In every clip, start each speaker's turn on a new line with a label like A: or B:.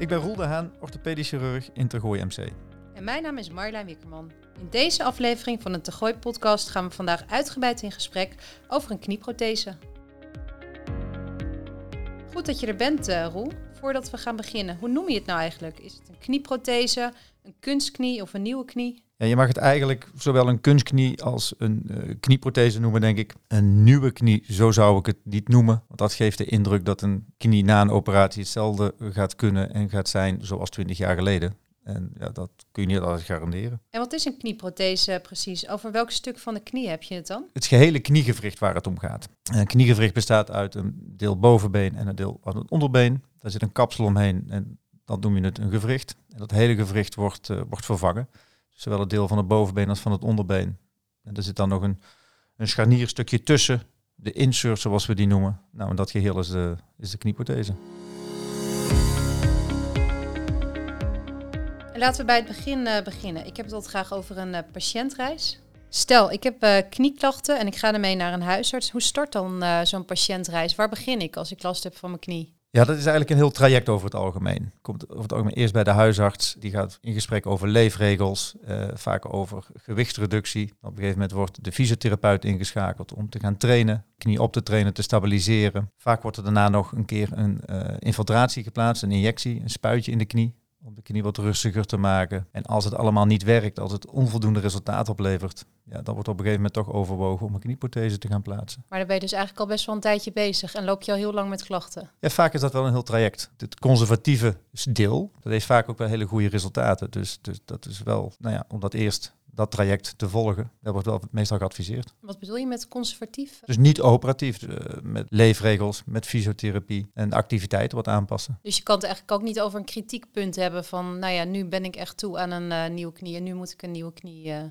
A: Ik ben Roel de Haan, orthopedisch chirurg in Tergooi MC.
B: En mijn naam is Marjolein Wikkerman. In deze aflevering van de Tegooi podcast gaan we vandaag uitgebreid in gesprek over een knieprothese. Goed dat je er bent, uh, Roel. Voordat we gaan beginnen, hoe noem je het nou eigenlijk? Is het een knieprothese, een kunstknie of een nieuwe knie?
A: Ja, je mag het eigenlijk zowel een kunstknie als een uh, knieprothese noemen, denk ik. Een nieuwe knie, zo zou ik het niet noemen. Want dat geeft de indruk dat een knie na een operatie hetzelfde gaat kunnen en gaat zijn zoals 20 jaar geleden. En ja, dat kun je niet altijd garanderen.
B: En wat is een knieprothese precies? Over welk stuk van de knie heb je het dan?
A: Het gehele kniegewricht waar het om gaat. Een kniegewricht bestaat uit een deel bovenbeen en een deel aan het onderbeen. Daar zit een kapsel omheen en dan noem je het een gewricht. En dat hele gewricht wordt, uh, wordt vervangen. Zowel het deel van het bovenbeen als van het onderbeen. En er zit dan nog een, een scharnierstukje tussen, de insert zoals we die noemen. Nou, en dat geheel is de, is de knieprothese.
B: Laten we bij het begin uh, beginnen. Ik heb het altijd graag over een uh, patiëntreis. Stel, ik heb uh, knieklachten en ik ga ermee naar een huisarts. Hoe start dan zo'n patiëntreis? Waar begin ik als ik last heb van mijn knie?
A: Ja, dat is eigenlijk een heel traject over het algemeen. Komt over het algemeen eerst bij de huisarts. Die gaat in gesprek over leefregels, vaak over gewichtsreductie. Op een gegeven moment wordt de fysiotherapeut ingeschakeld om te gaan trainen, knie op te trainen, te stabiliseren. Vaak wordt er daarna nog een keer een infiltratie geplaatst, een injectie, een spuitje in de knie om de knie wat rustiger te maken. En als het allemaal niet werkt, als het onvoldoende resultaat oplevert, ja, dan wordt op een gegeven moment toch overwogen om een knieprothese te gaan plaatsen.
B: Maar dan ben je dus eigenlijk al best wel een tijdje bezig en loop je al heel lang met klachten?
A: Ja, vaak is dat wel een heel traject. Het conservatieve deel, dat heeft vaak ook wel hele goede resultaten. Dus, dus dat is wel, nou ja, om dat eerst dat traject te volgen. Dat wordt wel meestal geadviseerd.
B: Wat bedoel je met conservatief?
A: Dus niet operatief, uh, met leefregels, met fysiotherapie en activiteiten wat aanpassen.
B: Dus je kan het eigenlijk ook niet over een kritiekpunt hebben van, nou ja, nu ben ik echt toe aan een uh, nieuwe knie en nu moet ik een nieuwe knie. Uh...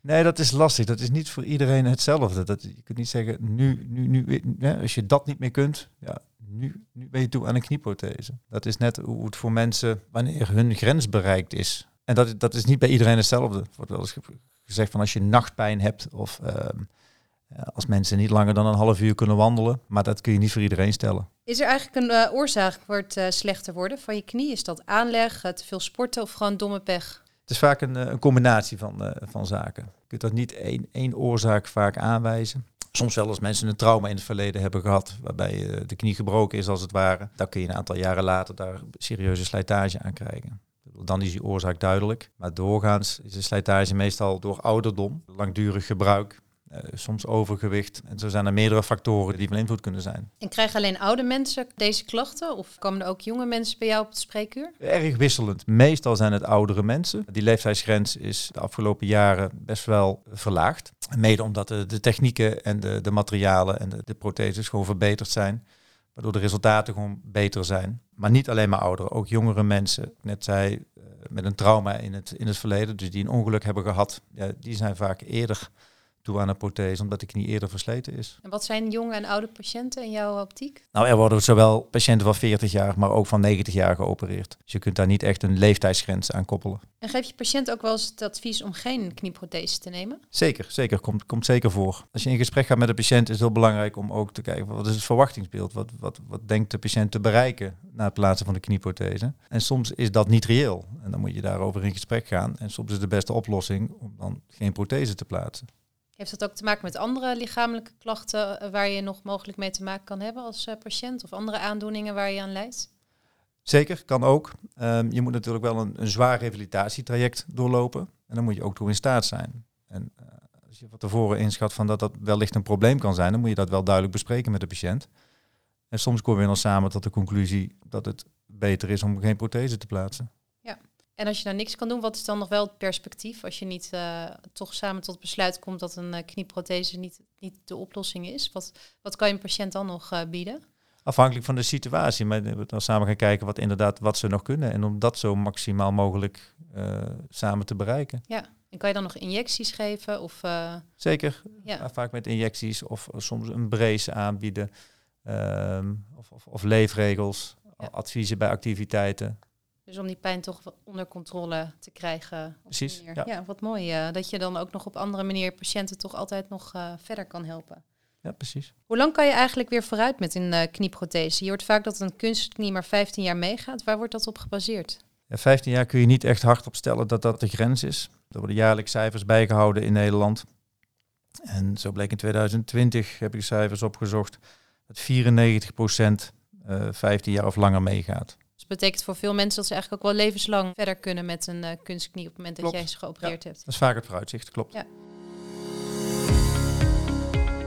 A: Nee, dat is lastig. Dat is niet voor iedereen hetzelfde. Dat, je kunt niet zeggen, nu, nu, nu, ja, als je dat niet meer kunt, ja, nu, nu ben je toe aan een knieprothese. Dat is net hoe het voor mensen, wanneer hun grens bereikt is, en dat, dat is niet bij iedereen hetzelfde. Er wordt wel eens gezegd van als je nachtpijn hebt of ehm, als mensen niet langer dan een half uur kunnen wandelen. Maar dat kun je niet voor iedereen stellen.
B: Is er eigenlijk een uh, oorzaak voor het uh, slechter worden van je knie? Is dat aanleg, te veel sporten of gewoon domme pech?
A: Het is vaak een, een combinatie van, van zaken. Je kunt dat niet één, één oorzaak vaak aanwijzen. Soms wel als mensen een trauma in het verleden hebben gehad, waarbij de knie gebroken is als het ware. Dan kun je een aantal jaren later daar serieuze slijtage aan krijgen dan is die oorzaak duidelijk. Maar doorgaans is de slijtage meestal door ouderdom, langdurig gebruik, uh, soms overgewicht. En zo zijn er meerdere factoren die van invloed kunnen zijn.
B: En krijgen alleen oude mensen deze klachten? Of komen er ook jonge mensen bij jou op het spreekuur?
A: Erg wisselend. Meestal zijn het oudere mensen. Die leeftijdsgrens is de afgelopen jaren best wel verlaagd. Mede omdat de, de technieken en de, de materialen en de, de protheses gewoon verbeterd zijn waardoor de resultaten gewoon beter zijn. Maar niet alleen maar ouderen, ook jongere mensen. Net zei, uh, met een trauma in het, in het verleden, dus die een ongeluk hebben gehad, die zijn vaak eerder aan een prothese, omdat de knie eerder versleten is.
B: En wat zijn jonge en oude patiënten in jouw optiek?
A: Nou, er worden zowel patiënten van 40 jaar, maar ook van 90 jaar geopereerd. Dus je kunt daar niet echt een leeftijdsgrens aan koppelen.
B: En geef je patiënt ook wel eens het advies om geen knieprothese te nemen?
A: Zeker, zeker. Komt, komt zeker voor. Als je in gesprek gaat met de patiënt, is het heel belangrijk om ook te kijken, wat is het verwachtingsbeeld? Wat, wat, wat denkt de patiënt te bereiken na het plaatsen van de knieprothese? En soms is dat niet reëel. En dan moet je daarover in gesprek gaan. En soms is de beste oplossing om dan geen prothese te plaatsen.
B: Heeft dat ook te maken met andere lichamelijke klachten eh, waar je nog mogelijk mee te maken kan hebben als uh, patiënt of andere aandoeningen waar je aan lijdt?
A: Zeker, kan ook. Um, je moet natuurlijk wel een, een zwaar revalidatietraject doorlopen en dan moet je ook toe in staat zijn. En uh, als je van tevoren inschat van dat dat wellicht een probleem kan zijn, dan moet je dat wel duidelijk bespreken met de patiënt. En soms komen we dan samen tot de conclusie dat het beter is om geen prothese te plaatsen.
B: En als je nou niks kan doen, wat is dan nog wel het perspectief? Als je niet uh, toch samen tot besluit komt dat een uh, knieprothese niet, niet de oplossing is. Wat, wat kan je een patiënt dan nog uh, bieden?
A: Afhankelijk van de situatie. Maar we dan samen gaan kijken wat inderdaad wat ze nog kunnen. En om dat zo maximaal mogelijk samen te bereiken.
B: Ja, en kan je dan nog injecties geven? Of,
A: Zeker, ja. vaak met injecties of soms een brace aanbieden. Ehm, of, of, of, leefregels, ja. adviezen bij activiteiten.
B: Dus om die pijn toch onder controle te krijgen.
A: Precies.
B: Ja. ja. wat mooi. Uh, dat je dan ook nog op andere manier patiënten toch altijd nog uh, verder kan helpen.
A: Ja, precies.
B: Hoe lang kan je eigenlijk weer vooruit met een uh, knieprothese? Je hoort vaak dat een kunstknie maar 15 jaar meegaat. Waar wordt dat op gebaseerd?
A: Ja, 15 jaar kun je niet echt hard opstellen dat dat de grens is. Er worden jaarlijks cijfers bijgehouden in Nederland. En zo bleek in 2020, heb ik cijfers opgezocht, dat 94 procent uh, 15 jaar of langer meegaat.
B: Dat betekent voor veel mensen dat ze eigenlijk ook wel levenslang verder kunnen met een uh, kunstknie op het moment dat jij ze geopereerd hebt.
A: Dat is vaak het vooruitzicht, klopt.
B: Ja.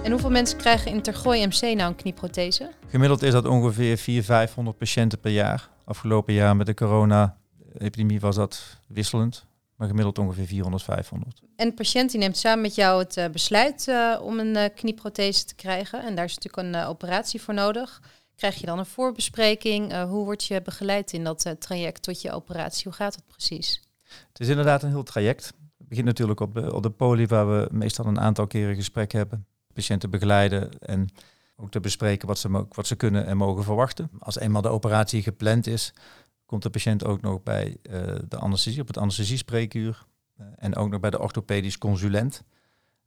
B: En hoeveel mensen krijgen in Tergooi MC nou een knieprothese?
A: Gemiddeld is dat ongeveer 400, 500 patiënten per jaar. Afgelopen jaar met de corona-epidemie was dat wisselend. Maar gemiddeld ongeveer 400, 500.
B: En de patiënt die neemt samen met jou het uh, besluit uh, om een uh, knieprothese te krijgen. En daar is natuurlijk een operatie voor nodig. Krijg je dan een voorbespreking? hoe word je begeleid in dat traject tot je operatie? Hoe gaat dat precies?
A: Het is inderdaad een heel traject. Het begint natuurlijk op, op de poli, waar we meestal een aantal keren gesprek hebben patiënten begeleiden en ook te bespreken wat ze, wat ze kunnen en mogen verwachten. Als eenmaal de operatie gepland is, komt de patiënt ook nog bij uh, de anesthesie, op het anesthesiespreekuur en ook nog bij de orthopedisch consulent.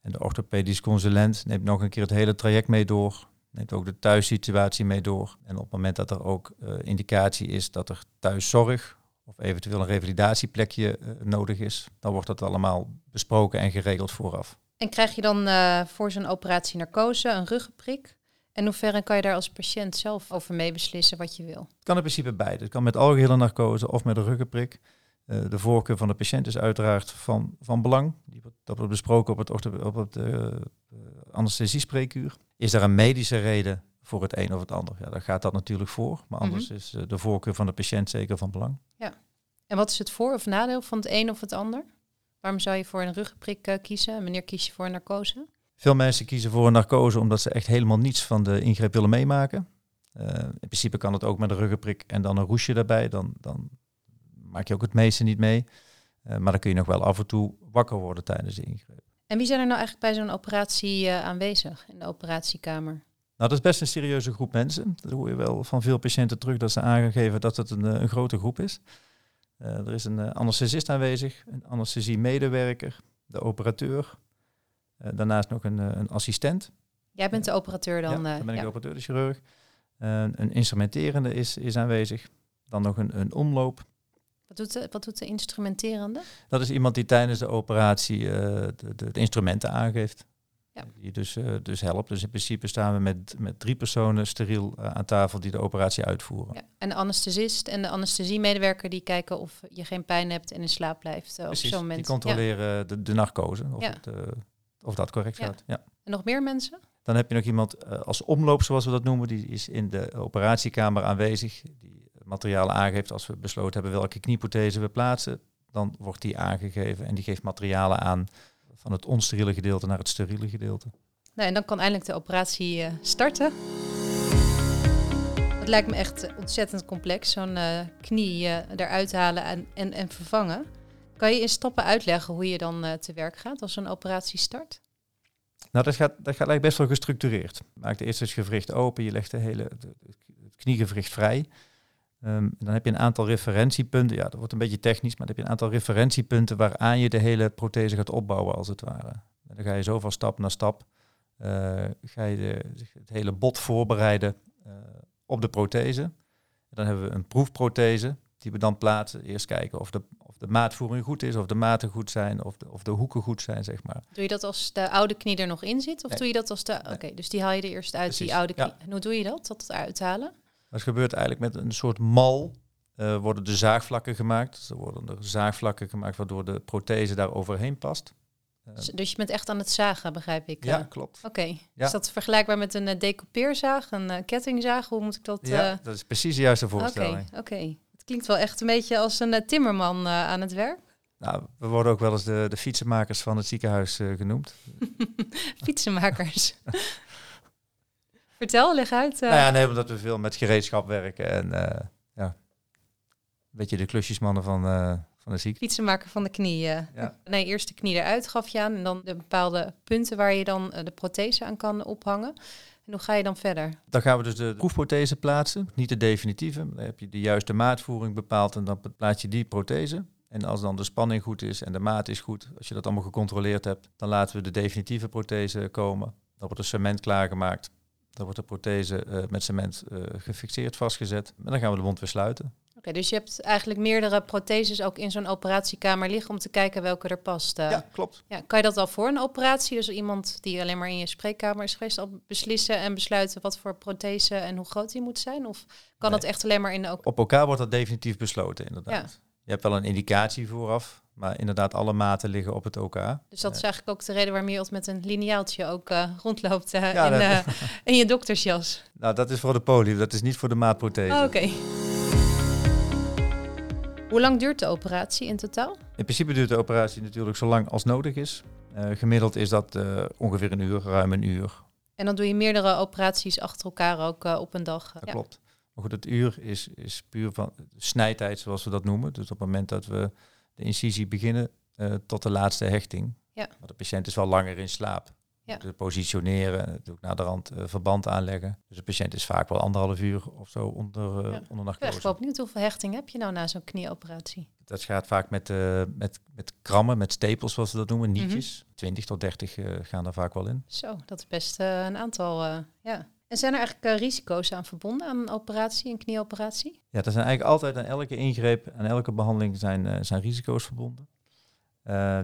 A: En de orthopedisch consulent neemt nog een keer het hele traject mee door, neemt ook de thuissituatie mee door. En op het moment dat er ook uh, indicatie is dat er thuiszorg of eventueel een revalidatieplekje nodig is, dan wordt dat allemaal besproken en geregeld vooraf.
B: En krijg je dan uh, voor zo'n operatie narcose, een ruggenprik? En hoeverre kan je daar als patiënt zelf over meebeslissen wat je wil?
A: Het kan in principe beide. Het kan met algehele narcose of met een ruggenprik. Uh, de voorkeur van de patiënt is uiteraard van, van belang. Die wordt, dat wordt besproken op het, op het uh, anesthesiespreekuur. Is er een medische reden voor het een of het ander? Ja, dan gaat dat natuurlijk voor. Maar anders mm -hmm. is de voorkeur van de patiënt zeker van belang.
B: Ja. En wat is het voor- of nadeel van het een of het ander? Waarom zou je voor een ruggenprik uh, kiezen? En wanneer kies je voor een narcose?
A: Veel mensen kiezen voor een narcose omdat ze echt helemaal niets van de ingreep willen meemaken. Uh, in principe kan het ook met een ruggenprik en dan een roesje daarbij. Dan, dan maak je ook het meeste niet mee. Uh, maar dan kun je nog wel af en toe wakker worden tijdens de ingreep.
B: En wie zijn er nou eigenlijk bij zo'n operatie aanwezig in de operatiekamer?
A: Nou, dat is best een serieuze groep mensen. Dat hoor je wel van veel patiënten terug dat ze aangegeven dat het een, een grote groep is. Uh, er is een anesthesist aanwezig, een anesthesiemedewerker, de operateur. Uh, daarnaast nog een, een, assistent.
B: Jij bent de operateur dan?
A: Ja, dan ben ik ja. de operateur, de chirurg. een instrumenterende is, is aanwezig. Dan nog een, een omloop.
B: Wat doet, de, wat doet de instrumenterende?
A: Dat is iemand die tijdens de operatie de, de, de, instrumenten aangeeft. Ja. Die dus, uh, dus helpt. Dus in principe staan we met, met drie personen steriel uh, aan tafel die de operatie uitvoeren. Ja.
B: En de anesthesist en de anesthesiemedewerker die kijken of je geen pijn hebt en in slaap blijft
A: Precies,
B: op zo'n moment.
A: Die controleren ja. de, de narcose, of, het, of dat correct gaat. Ja.
B: En nog meer mensen?
A: Dan heb je nog iemand als omloop, zoals we dat noemen, die is in de operatiekamer aanwezig. Die materialen aangeeft als we besloten hebben welke knieprothese we plaatsen. Dan wordt die aangegeven en die geeft materialen aan van het onsteriele gedeelte naar het steriele gedeelte.
B: Nou, en dan kan eindelijk de operatie uh, starten. Het lijkt me echt ontzettend complex, zo'n uh, knie uh, eruit halen en, en, en, vervangen. Kan je in stappen uitleggen hoe je dan te werk gaat als een operatie start?
A: Nou, dat gaat, dat gaat eigenlijk best wel gestructureerd. Je maakt eerst het gewricht open, je legt de hele, het kniegewricht vrij. Um, dan heb je een aantal referentiepunten. Ja, dat wordt een beetje technisch, maar dan heb je een aantal referentiepunten waaraan je de hele prothese gaat opbouwen, als het ware. En dan ga je zo van stap naar stap, uh, ga je de, het hele bot voorbereiden uh, op de prothese. En dan hebben we een proefprothese, die we dan plaatsen. Eerst kijken of de, of de maatvoering goed is, of de maten goed zijn, of de, of de hoeken goed zijn, zeg maar.
B: Doe je dat als de oude knie er nog in zit? Of nee. doe je dat als de... Oké, okay, dus die haal je er eerst uit, Precies, die oude knie. Ja. En hoe doe je dat, dat uithalen?
A: Dat gebeurt eigenlijk met een soort mal. Uh, worden de zaagvlakken gemaakt. Dus er worden er zaagvlakken gemaakt waardoor de prothese daar overheen past.
B: Uh, dus je bent echt aan het zagen, begrijp ik?
A: Ja, klopt.
B: Oké. Okay. Ja. Is dat vergelijkbaar met een decoupeerzaag, een kettingzaag? Hoe moet ik dat...
A: Ja, dat is precies de juiste voorstelling.
B: Oké, okay, okay. Het klinkt wel echt een beetje als een timmerman aan het werk.
A: Nou, we worden ook wel eens de, de fietsenmakers van het ziekenhuis genoemd.
B: fietsenmakers. Vertel, leg uit.
A: Uh... Nou ja, nee, omdat we veel met gereedschap werken en uh, ja, een beetje de klusjesmannen van, uh, van de ziek.
B: Fietsenmaker van de knie. Ja. Nee, eerst de knie eruit gaf je aan en dan de bepaalde punten waar je dan de prothese aan kan ophangen. En hoe ga je dan verder?
A: Dan gaan we dus de proefprothese plaatsen, niet de definitieve. Dan heb je de juiste maatvoering bepaald en dan plaats je die prothese. En als dan de spanning goed is en de maat is goed, als je dat allemaal gecontroleerd hebt, dan laten we de definitieve prothese komen Dan wordt de cement klaargemaakt. Dan wordt de prothese uh, met cement uh, gefixeerd, vastgezet. En dan gaan we de wond weer sluiten.
B: Oké, dus je hebt eigenlijk meerdere protheses ook in zo'n operatiekamer liggen om te kijken welke er past. Uh,
A: ja, klopt.
B: Ja, kan je dat al voor een operatie, dus iemand die alleen maar in je spreekkamer is geweest, al beslissen en besluiten wat voor prothese en hoe groot die moet zijn? Of kan nee. dat echt alleen maar in de...
A: Op elkaar wordt dat definitief besloten, inderdaad. Ja. Je hebt wel een indicatie vooraf, maar inderdaad alle maten liggen op het OK.
B: Dus dat is eigenlijk ook de reden waarom je altijd met een lineaaltje ook uh, rondloopt uh, ja, in, uh, in, je doktersjas.
A: Nou, dat is voor de poli, dat is niet voor de maatprothese.
B: Oh, Oké. Hoe lang duurt de operatie in totaal?
A: In principe duurt de operatie natuurlijk zo lang als nodig is. gemiddeld is dat ongeveer een uur, ruim een uur.
B: En dan doe je meerdere operaties achter elkaar ook op een dag.
A: Dat klopt. Maar goed, het uur is, is puur van snijtijd, zoals we dat noemen. Dus op het moment dat we de incisie beginnen uh, tot de laatste hechting. Ja. Maar de patiënt is wel langer in slaap. Ja. Dus positioneren, natuurlijk naar de rand uh, verband aanleggen. Dus de patiënt is vaak wel anderhalf uur of zo onder, uh, ja. onder narcose.
B: Ik ben benieuwd hoeveel hechting heb je nou na zo'n knieoperatie?
A: Dat gaat vaak met, uh, met, met krammen, met stapels zoals we dat noemen, nietjes. Mm -hmm. 20 tot 30 gaan er vaak wel in.
B: Zo, dat is best een aantal, ja. En zijn er eigenlijk risico's aan verbonden aan een operatie, een knieoperatie?
A: Ja, er zijn eigenlijk altijd aan elke ingreep, en elke behandeling zijn, zijn risico's verbonden.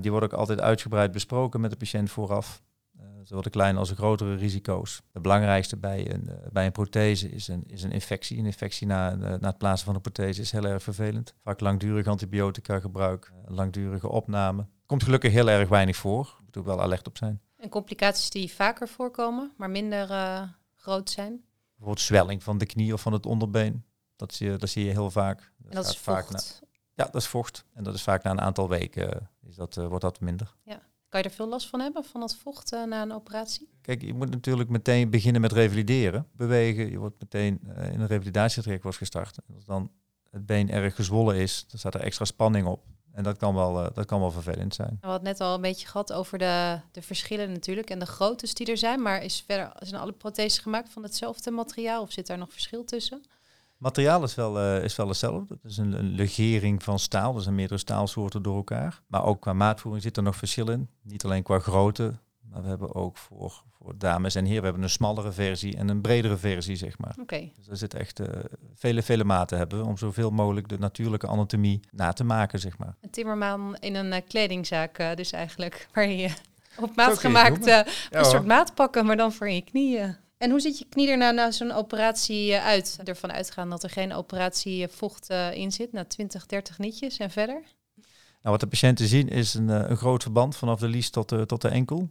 A: die worden ook altijd uitgebreid besproken met de patiënt vooraf zowel de kleine als de grotere risico's. De belangrijkste bij een, bij een prothese is een, is een infectie. Een infectie na, na het plaatsen van een prothese is heel erg vervelend. Vaak langdurig antibiotica gebruik, langdurige opname. Komt gelukkig heel erg weinig voor. Moet ook wel alert op zijn.
B: En complicaties die vaker voorkomen, maar minder groot zijn?
A: Bijvoorbeeld zwelling van de knie of van het onderbeen. Dat zie je, dat zie je heel vaak.
B: Dat, is
A: vaak
B: vocht?
A: ja, dat is vocht. En dat is vaak na een aantal weken is dat, wordt dat minder.
B: Ja. Kan je er veel last van hebben, van dat vocht uh, na een operatie?
A: Kijk, je moet natuurlijk meteen beginnen met revalideren. Bewegen, je wordt meteen uh, in een revalidatietraject wordt gestart. En als dan het been erg gezwollen is, dan staat er extra spanning op. En dat kan wel, uh, dat kan wel vervelend zijn.
B: We hadden net al een beetje gehad over de, de verschillen natuurlijk en de groottes die er zijn. Maar is verder, zijn alle protheses gemaakt van hetzelfde materiaal of zit daar nog verschil tussen?
A: Materiaal is wel, uh, is wel hetzelfde. Het is een, een, legering van staal. Er zijn meerdere staalsoorten door elkaar. Maar ook qua maatvoering zit er nog verschil in. Niet alleen qua grootte, maar we hebben ook voor, voor dames en heren, we hebben een smallere versie en een bredere versie, zeg maar.
B: Oké. Okay.
A: Dus er zitten echt uh, vele, vele maten hebben we om zoveel mogelijk de natuurlijke anatomie na te maken, zeg maar.
B: Een timmerman in een uh, kledingzaak uh, dus eigenlijk, waar je op maat gemaakt ja, een soort maat pakken, maar dan voor je knieën. En hoe ziet je knie er nou na zo'n operatie eh, uit? Ervan uitgaan dat er geen operatie vocht in zit, na 20, 30 nietjes en verder?
A: Nou, wat de patiënten zien is een, een groot verband vanaf de lies tot de, tot de enkel.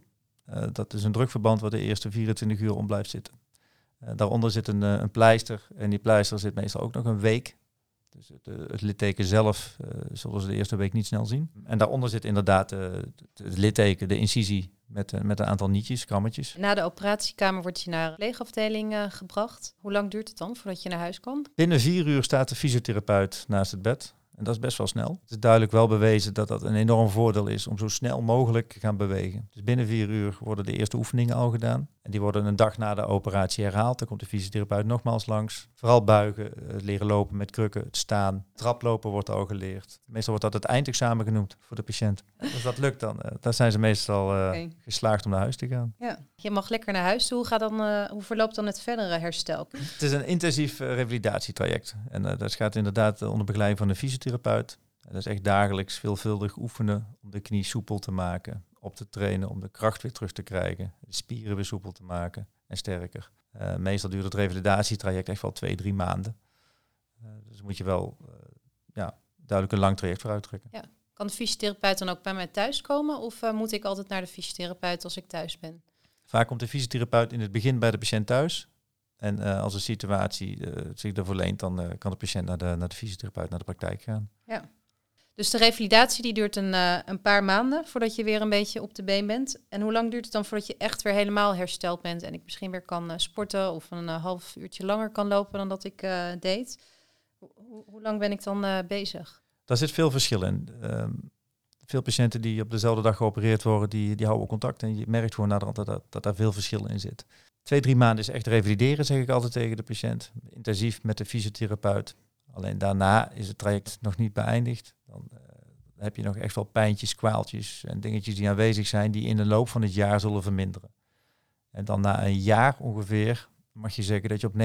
A: Uh, dat is een drukverband waar de eerste 24 uur om blijft zitten. daaronder zit een, een pleister en die pleister zit meestal ook nog een week. Dus het, het litteken zelf zullen ze de eerste week niet snel zien. En daaronder zit inderdaad het litteken, de incisie met, met een aantal nietjes, krammetjes.
B: Na de operatiekamer word je naar de pleegafdeling uh, gebracht. Hoe lang duurt het dan voordat je naar huis kan?
A: Binnen vier uur staat de fysiotherapeut naast het bed. En dat is best wel snel. Het is duidelijk wel bewezen dat dat een enorm voordeel is om zo snel mogelijk te gaan bewegen. Dus binnen vier uur worden de eerste oefeningen al gedaan. En die worden een dag na de operatie herhaald. Dan komt de fysiotherapeut nogmaals langs. Vooral buigen, het leren lopen met krukken, het staan. Traplopen wordt al geleerd. Meestal wordt dat het eindexamen genoemd voor de patiënt. Als dat lukt, dan, uh, dan zijn ze meestal uh, okay. geslaagd om naar huis te gaan.
B: Ja. Je mag lekker naar huis toe. Hoe, gaat dan, uh, hoe verloopt dan het verdere herstel?
A: Het is een intensief revalidatietraject. En dat gaat inderdaad onder begeleiding van een fysiotherapeut. En dat is echt dagelijks veelvuldig oefenen om de knie soepel te maken op te trainen om de kracht weer terug te krijgen, de spieren weer soepel te maken en sterker. Uh, meestal duurt het revalidatietraject echt wel twee, drie maanden. Uh, dus moet je wel uh, ja, duidelijk een lang traject voor uittrekken.
B: Ja. Kan de fysiotherapeut dan ook bij mij thuis komen of moet ik altijd naar de fysiotherapeut als ik thuis ben?
A: Vaak komt de fysiotherapeut in het begin bij de patiënt thuis. En als de situatie zich ervoor leent, dan kan de patiënt naar de, naar de fysiotherapeut, naar de praktijk gaan.
B: Ja. Dus de revalidatie die duurt een, een paar maanden voordat je weer een beetje op de been bent. En hoe lang duurt het dan voordat je echt weer helemaal hersteld bent en ik misschien weer kan sporten of een half uurtje langer kan lopen dan dat ik deed? Ho hoe lang ben ik dan bezig?
A: Daar zit veel verschil in. Um, veel patiënten die op dezelfde dag geopereerd worden, die, die houden contact en je merkt gewoon naderhand dat, dat, dat daar veel verschil in zit. Twee, drie maanden is echt revalideren, zeg ik altijd tegen de patiënt. Intensief met de fysiotherapeut. Alleen daarna is het traject nog niet beëindigd. Dan uh, heb je nog echt wel pijntjes, kwaaltjes en dingetjes die aanwezig zijn die in de loop van het jaar zullen verminderen. En dan na een jaar ongeveer mag je zeggen dat je op 90%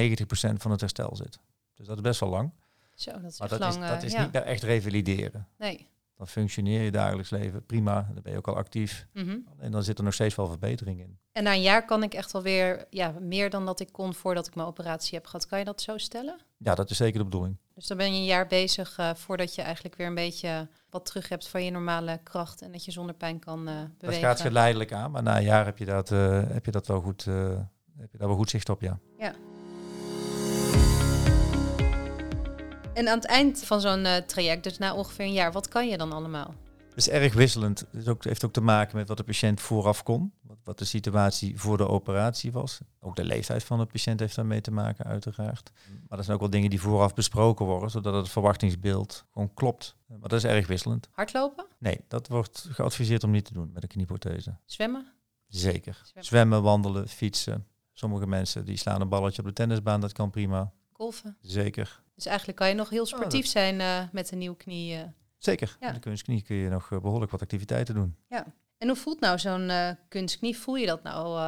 A: van het herstel zit. Dus dat is best wel lang.
B: Zo, dat is
A: Maar
B: echt
A: dat
B: lang.
A: is, dat
B: eh,
A: is
B: ja.
A: niet meer echt revalideren.
B: Nee.
A: Dan functioneer je dagelijks leven prima. Dan ben je ook al actief.
B: Mhm.
A: En dan zit er nog steeds wel verbetering in.
B: En na een jaar kan ik echt alweer ja, meer dan dat ik kon voordat ik mijn operatie heb gehad. Kan je dat zo stellen?
A: Ja, dat is zeker de bedoeling.
B: Dus dan ben je een jaar bezig eh, voordat je eigenlijk weer een beetje wat terug hebt van je normale kracht en dat je zonder pijn kan
A: Dat
B: bewegen.
A: gaat geleidelijk aan. Maar na een jaar heb je dat, eh, heb je dat wel goed, heb je daar wel goed zicht op, ja.
B: En aan het eind van zo'n eh, traject, dus na ongeveer een jaar, wat kan je dan allemaal?
A: Het is erg wisselend. Het heeft ook te maken met wat de patiënt vooraf kon. Wat, wat de situatie voor de operatie was. Ook de leeftijd van de patiënt heeft daarmee te maken, uiteraard. Maar er zijn ook wel dingen die vooraf besproken worden, zodat het verwachtingsbeeld gewoon klopt. Maar dat is erg wisselend.
B: Hardlopen?
A: Nee, dat wordt geadviseerd om niet te doen met een knieprothese.
B: Zwemmen?
A: Zeker.
B: Zwemmen.
A: Zwemmen, wandelen, fietsen. Sommige mensen die slaan een balletje op de tennisbaan, dat kan prima.
B: Golfen?
A: Zeker.
B: Dus eigenlijk kan je nog heel sportief
A: dat-
B: zijn eh, met een nieuwe knie. eh.
A: Zeker.
B: Ja.
A: Met de kunstknie kun je nog eh, behoorlijk wat activiteiten doen.
B: En hoe voelt nou zo'n kunstknie? Voel je dat nou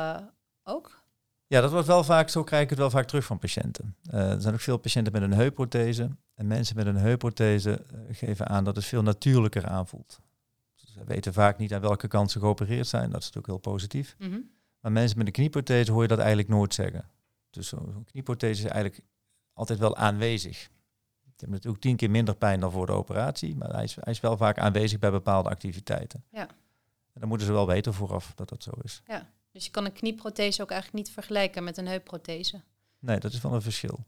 B: ook?
A: Ja, dat wordt wel vaak, zo krijg ik het wel vaak terug van patiënten. Er zijn ook veel patiënten met een heupprothese. En mensen met een heupprothese geven aan dat het veel natuurlijker aanvoelt. Ze weten vaak niet aan welke kant ze geopereerd zijn. Dat is natuurlijk heel positief.
B: Mhm.
A: Maar mensen met een knieprothese hoor je dat eigenlijk nooit zeggen. Dus zo- zo'n knieprothese is eigenlijk altijd wel aanwezig. Je hebt natuurlijk tien keer minder pijn dan voor de operatie, maar hij is, hij is wel vaak aanwezig bij bepaalde activiteiten.
B: Ja.
A: En dan moeten ze wel weten vooraf dat dat zo is.
B: Dus je kan een knieprothese ook eigenlijk niet vergelijken met een heupprothese.
A: Nee, dat is wel een verschil.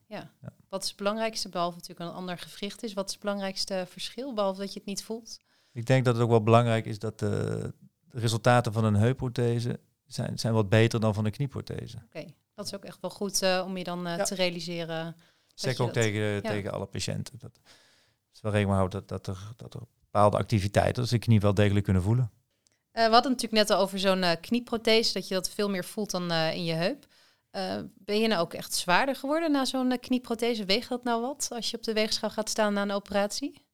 B: Wat is het belangrijkste, behalve natuurlijk een ander gewricht is? Wat is het belangrijkste verschil, behalve dat je het niet voelt?
A: Ik denk dat het ook wel belangrijk is dat de, de resultaten van een heupprothese zijn, zijn wat beter dan van een knieprothese.
B: Oké, dat is ook echt wel goed eh, om je dan eh,
A: Ja.
B: te realiseren.
A: Zeg ik
B: je
A: ook
B: dat-
A: tegen, tegen alle patiënten. Dat is wel rekening houden dat, dat, er, dat er bepaalde activiteiten, dat ze de knie wel degelijk kunnen voelen.
B: Eh, we hadden natuurlijk net al over zo'n eh, knieprothese, dat je dat veel meer voelt dan eh, in je heup. Ben je nou ook echt zwaarder geworden na zo'n knieprothese? Weegt dat nou wat als je op de weegschaal gaat staan na een operatie?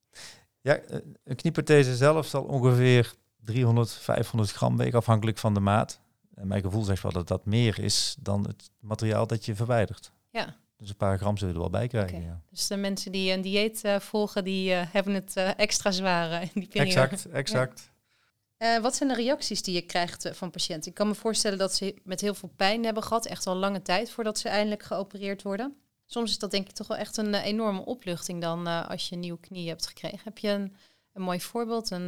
A: Ja, een knieprothese zelf zal ongeveer 300, 500 gram wegen, afhankelijk van de maat. En mijn gevoel zegt wel dat dat meer is dan het materiaal dat je verwijdert.
B: Ja.
A: Dus een paar gram zullen er wel bij krijgen. Ja.
B: Dus de mensen die een dieet eh, volgen, die eh, hebben het eh, extra zwaar in die periode.
A: Exact, exact.
B: Wat zijn de reacties die je krijgt van patiënten? Ik kan me voorstellen dat ze met heel veel pijn hebben gehad, echt al lange tijd voordat ze eindelijk geopereerd worden. Soms is dat denk ik toch wel echt een enorme opluchting dan als je een nieuwe knie hebt gekregen. Heb je een, een mooi voorbeeld? Een,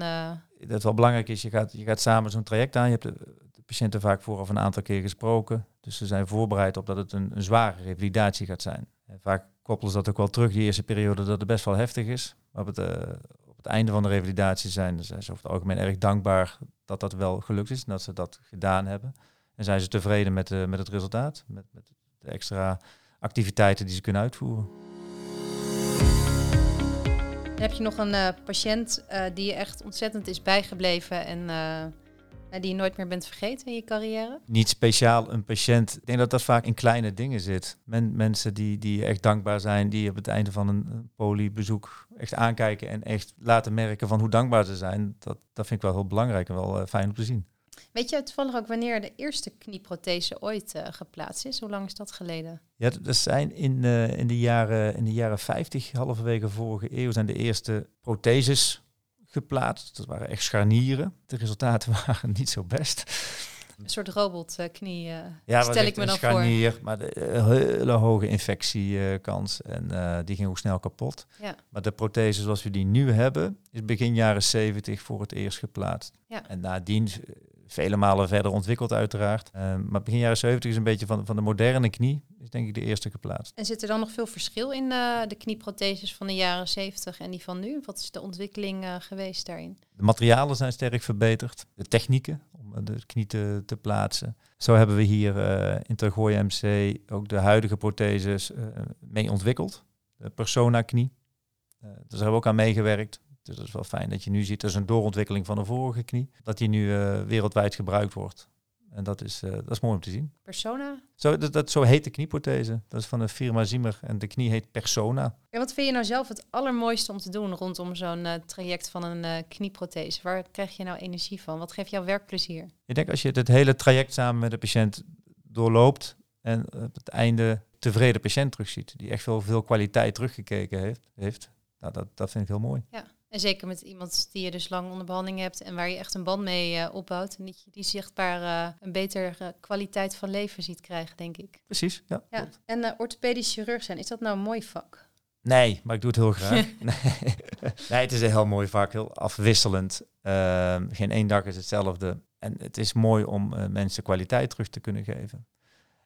A: dat wel belangrijk is, je gaat, je gaat samen zo'n traject aan. Je hebt patiënten vaak vooraf een aantal keer gesproken. Dus ze zijn voorbereid op dat het een, zware revalidatie gaat zijn. En vaak koppelen ze dat ook wel terug, die eerste periode, dat het best wel heftig is. Maar op het, eh, op het einde van de revalidatie zijn, ze over het algemeen erg dankbaar dat dat wel gelukt is en dat ze dat gedaan hebben. En zijn ze tevreden met, eh, met het resultaat, met, met de extra activiteiten die ze kunnen uitvoeren.
B: heb je nog een eh, patiënt die je echt ontzettend is bijgebleven en die je nooit meer bent vergeten in je carrière?
A: niet speciaal een patiënt. Ik denk dat dat vaak in kleine dingen zit. Men, mensen die, die echt dankbaar zijn, die op het einde van een polybezoek echt aankijken en echt laten merken van hoe dankbaar ze zijn. Dat, dat vind ik wel heel belangrijk en wel eh, fijn om te zien.
B: Weet je toevallig ook wanneer de eerste knieprothese ooit eh, geplaatst is? Hoe lang is dat geleden?
A: Ja, dat zijn in, eh, in, de jaren, in de jaren 50, halverwege vorige eeuw, zijn de eerste protheses geplaatst. Dat waren echt scharnieren. De resultaten waren niet zo best.
B: Een soort robotknie, eh
A: Ja, was
B: stel
A: echt
B: ik me dan voor.
A: scharnier, maar de, eh, hele hoge infectiekans en eh, die ging ook snel kapot.
B: Ja.
A: Maar de prothese zoals we die nu hebben, is begin jaren 70 voor het eerst geplaatst.
B: Ja.
A: En nadien eh, vele malen verder ontwikkeld uiteraard. Eh, maar begin jaren 70 is een beetje van, van de moderne knie, is denk ik de eerste geplaatst.
B: En zit er dan nog veel verschil in eh, de knieprotheses van de jaren 70 en die van nu? Wat is de ontwikkeling eh, geweest daarin?
A: De materialen zijn sterk verbeterd. De technieken om de knie te, te plaatsen. Zo hebben we hier in Tergooi MC ook de huidige protheses mee ontwikkeld. De Persona knie. Dus daar hebben we ook aan meegewerkt. Dus dat is wel fijn dat je nu ziet, dat is een doorontwikkeling van de vorige knie, dat die nu eh, wereldwijd gebruikt wordt. En dat is, eh, dat is mooi om te zien.
B: Persona?
A: Zo, dat, dat, zo heet de knieprothese. Dat is van de firma Zimmer en de knie heet Persona.
B: En wat vind je nou zelf het allermooiste om te doen rondom zo'n eh, traject van een knieprothese? Waar krijg je nou energie van? Wat geeft jouw werkplezier?
A: Ik denk als je het hele traject samen met de patiënt doorloopt en op het einde tevreden patiënt terugziet. Die echt wel veel kwaliteit teruggekeken heeft. heeft. Nou, dat, dat vind ik heel mooi.
B: Ja. En zeker met iemand die je dus lang onder behandeling hebt en waar je echt een band mee uh, opbouwt. En die, die zichtbaar uh, een betere kwaliteit van leven ziet krijgen, denk ik.
A: Precies, ja.
B: ja. En uh, orthopedisch chirurg zijn, is dat nou een mooi vak?
A: Nee, maar ik doe het heel graag. nee. nee, het is een heel mooi vak, heel afwisselend. Ehm, geen één dag is hetzelfde. En het is mooi om mensen kwaliteit terug te kunnen geven.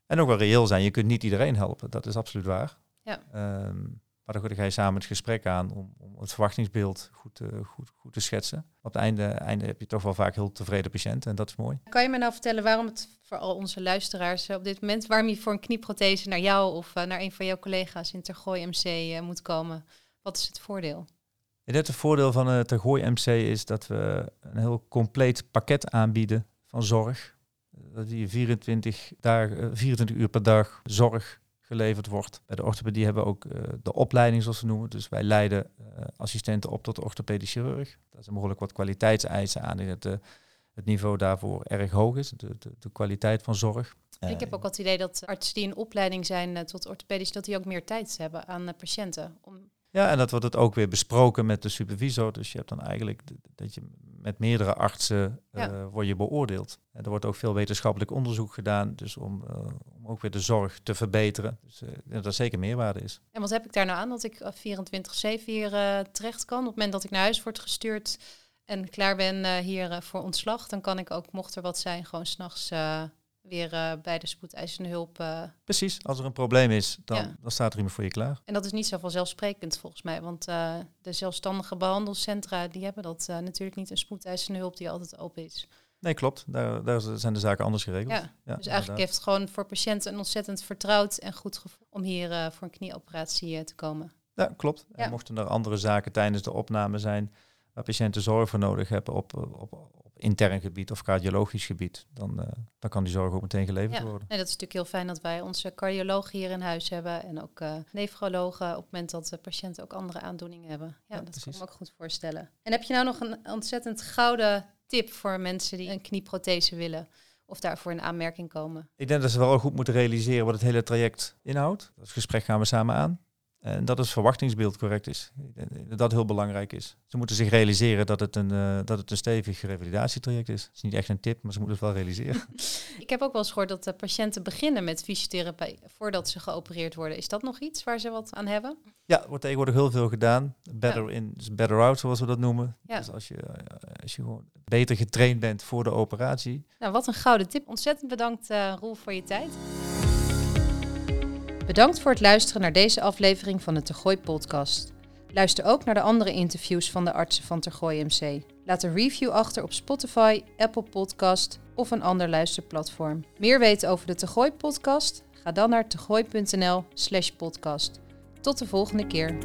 A: En ook wel reëel zijn. Je kunt niet iedereen helpen, dat is absoluut waar.
B: Ja.
A: Um, maar dan ga je samen het gesprek aan om, om het verwachtingsbeeld goed, te, goed, goed te schetsen. Op het einde, einde heb je toch wel vaak heel tevreden patiënten en dat is mooi.
B: Kan je me nou vertellen waarom het voor al onze luisteraars op dit moment, waarom je voor een knieprothese naar jou of uh, naar een van jouw collega's in Tergooi MC uh, moet komen? Wat is het voordeel?
A: Het voordeel van het Tergooi MC is dat we een heel compleet pakket aanbieden van zorg. Dat je 24, dagen, 24 uur per dag zorg geleverd wordt. Bij de orthopedie hebben we ook uh, de opleiding, zoals we noemen. Dus wij leiden uh, assistenten op tot orthopedisch chirurg. Daar zijn behoorlijk wat kwaliteitseisen aan het, uh, het niveau daarvoor erg hoog is. De, de, de kwaliteit van zorg.
B: Ik heb ook het idee dat artsen die in opleiding zijn tot orthopedisch, dat die ook meer tijd hebben aan patiënten. Om
A: ja, en dat wordt het ook weer besproken met de supervisor. Dus je hebt dan eigenlijk dat je met meerdere artsen ja. uh, word je beoordeeld. En er wordt ook veel wetenschappelijk onderzoek gedaan, dus om, uh, om ook weer de zorg te verbeteren. Dus uh, dat er zeker meerwaarde is.
B: En wat heb ik daar nou aan dat ik 24-7 hier terecht kan? Op het moment dat ik naar huis word gestuurd en klaar ben hier voor ontslag, dan kan ik ook, mocht er wat zijn, gewoon s'nachts weer uh, bij de spoedeisende hulp. Uh,
A: Precies, als er een probleem is, dan, ja. dan staat er iemand voor je klaar.
B: En dat is niet zo vanzelfsprekend volgens mij, want uh, de zelfstandige behandelcentra die hebben dat natuurlijk niet een spoedeisende hulp die altijd open is.
A: Nee, klopt. Daar, daar zijn de zaken anders geregeld.
B: Ja, ja dus eigenlijk heeft het gewoon voor patiënten een ontzettend vertrouwd en goed gevoel om hier voor een knieoperatie te komen.
A: Ja, klopt. Ja. En mochten er andere zaken tijdens de opname zijn waar patiënten zorg voor nodig hebben op, op, intern gebied of cardiologisch gebied, dan, uh, dan kan die zorg ook meteen geleverd
B: ja.
A: worden.
B: Nee, dat is natuurlijk heel fijn dat wij onze cardiologen hier in huis hebben en ook uh, nefrologen op het moment dat de patiënten ook andere aandoeningen hebben. Ja, ja dat precies. kan ik me ook goed voorstellen. En heb je nou nog een ontzettend gouden tip voor mensen die een knieprothese willen? Of daarvoor in aanmerking komen?
A: Ik denk dat ze wel goed moeten realiseren wat het hele traject inhoudt. Dat gesprek gaan we samen aan. En dat het verwachtingsbeeld correct is. Dat heel belangrijk is. Ze moeten zich realiseren dat het een, uh, dat het een stevig revalidatietraject is. Het is niet echt een tip, maar ze moeten het wel realiseren.
B: Ik heb ook wel eens gehoord dat de patiënten beginnen met fysiotherapie voordat ze geopereerd worden. Is dat nog iets waar ze wat aan hebben?
A: Ja, er wordt tegenwoordig heel veel gedaan. Better ja. in, better out, zoals we dat noemen. Ja. Dus als je, als je gewoon beter getraind bent voor de operatie.
B: Nou, wat een gouden tip. Ontzettend bedankt, uh, Roel, voor je tijd. Bedankt voor het luisteren naar deze aflevering van de Tergooi podcast. Luister ook naar de andere interviews van de artsen van Tergooi MC. Laat een review achter op Spotify, Apple Podcast of een ander luisterplatform. Meer weten over de Tergooi podcast? Ga dan naar tergooi.nl slash podcast. Tot de volgende keer.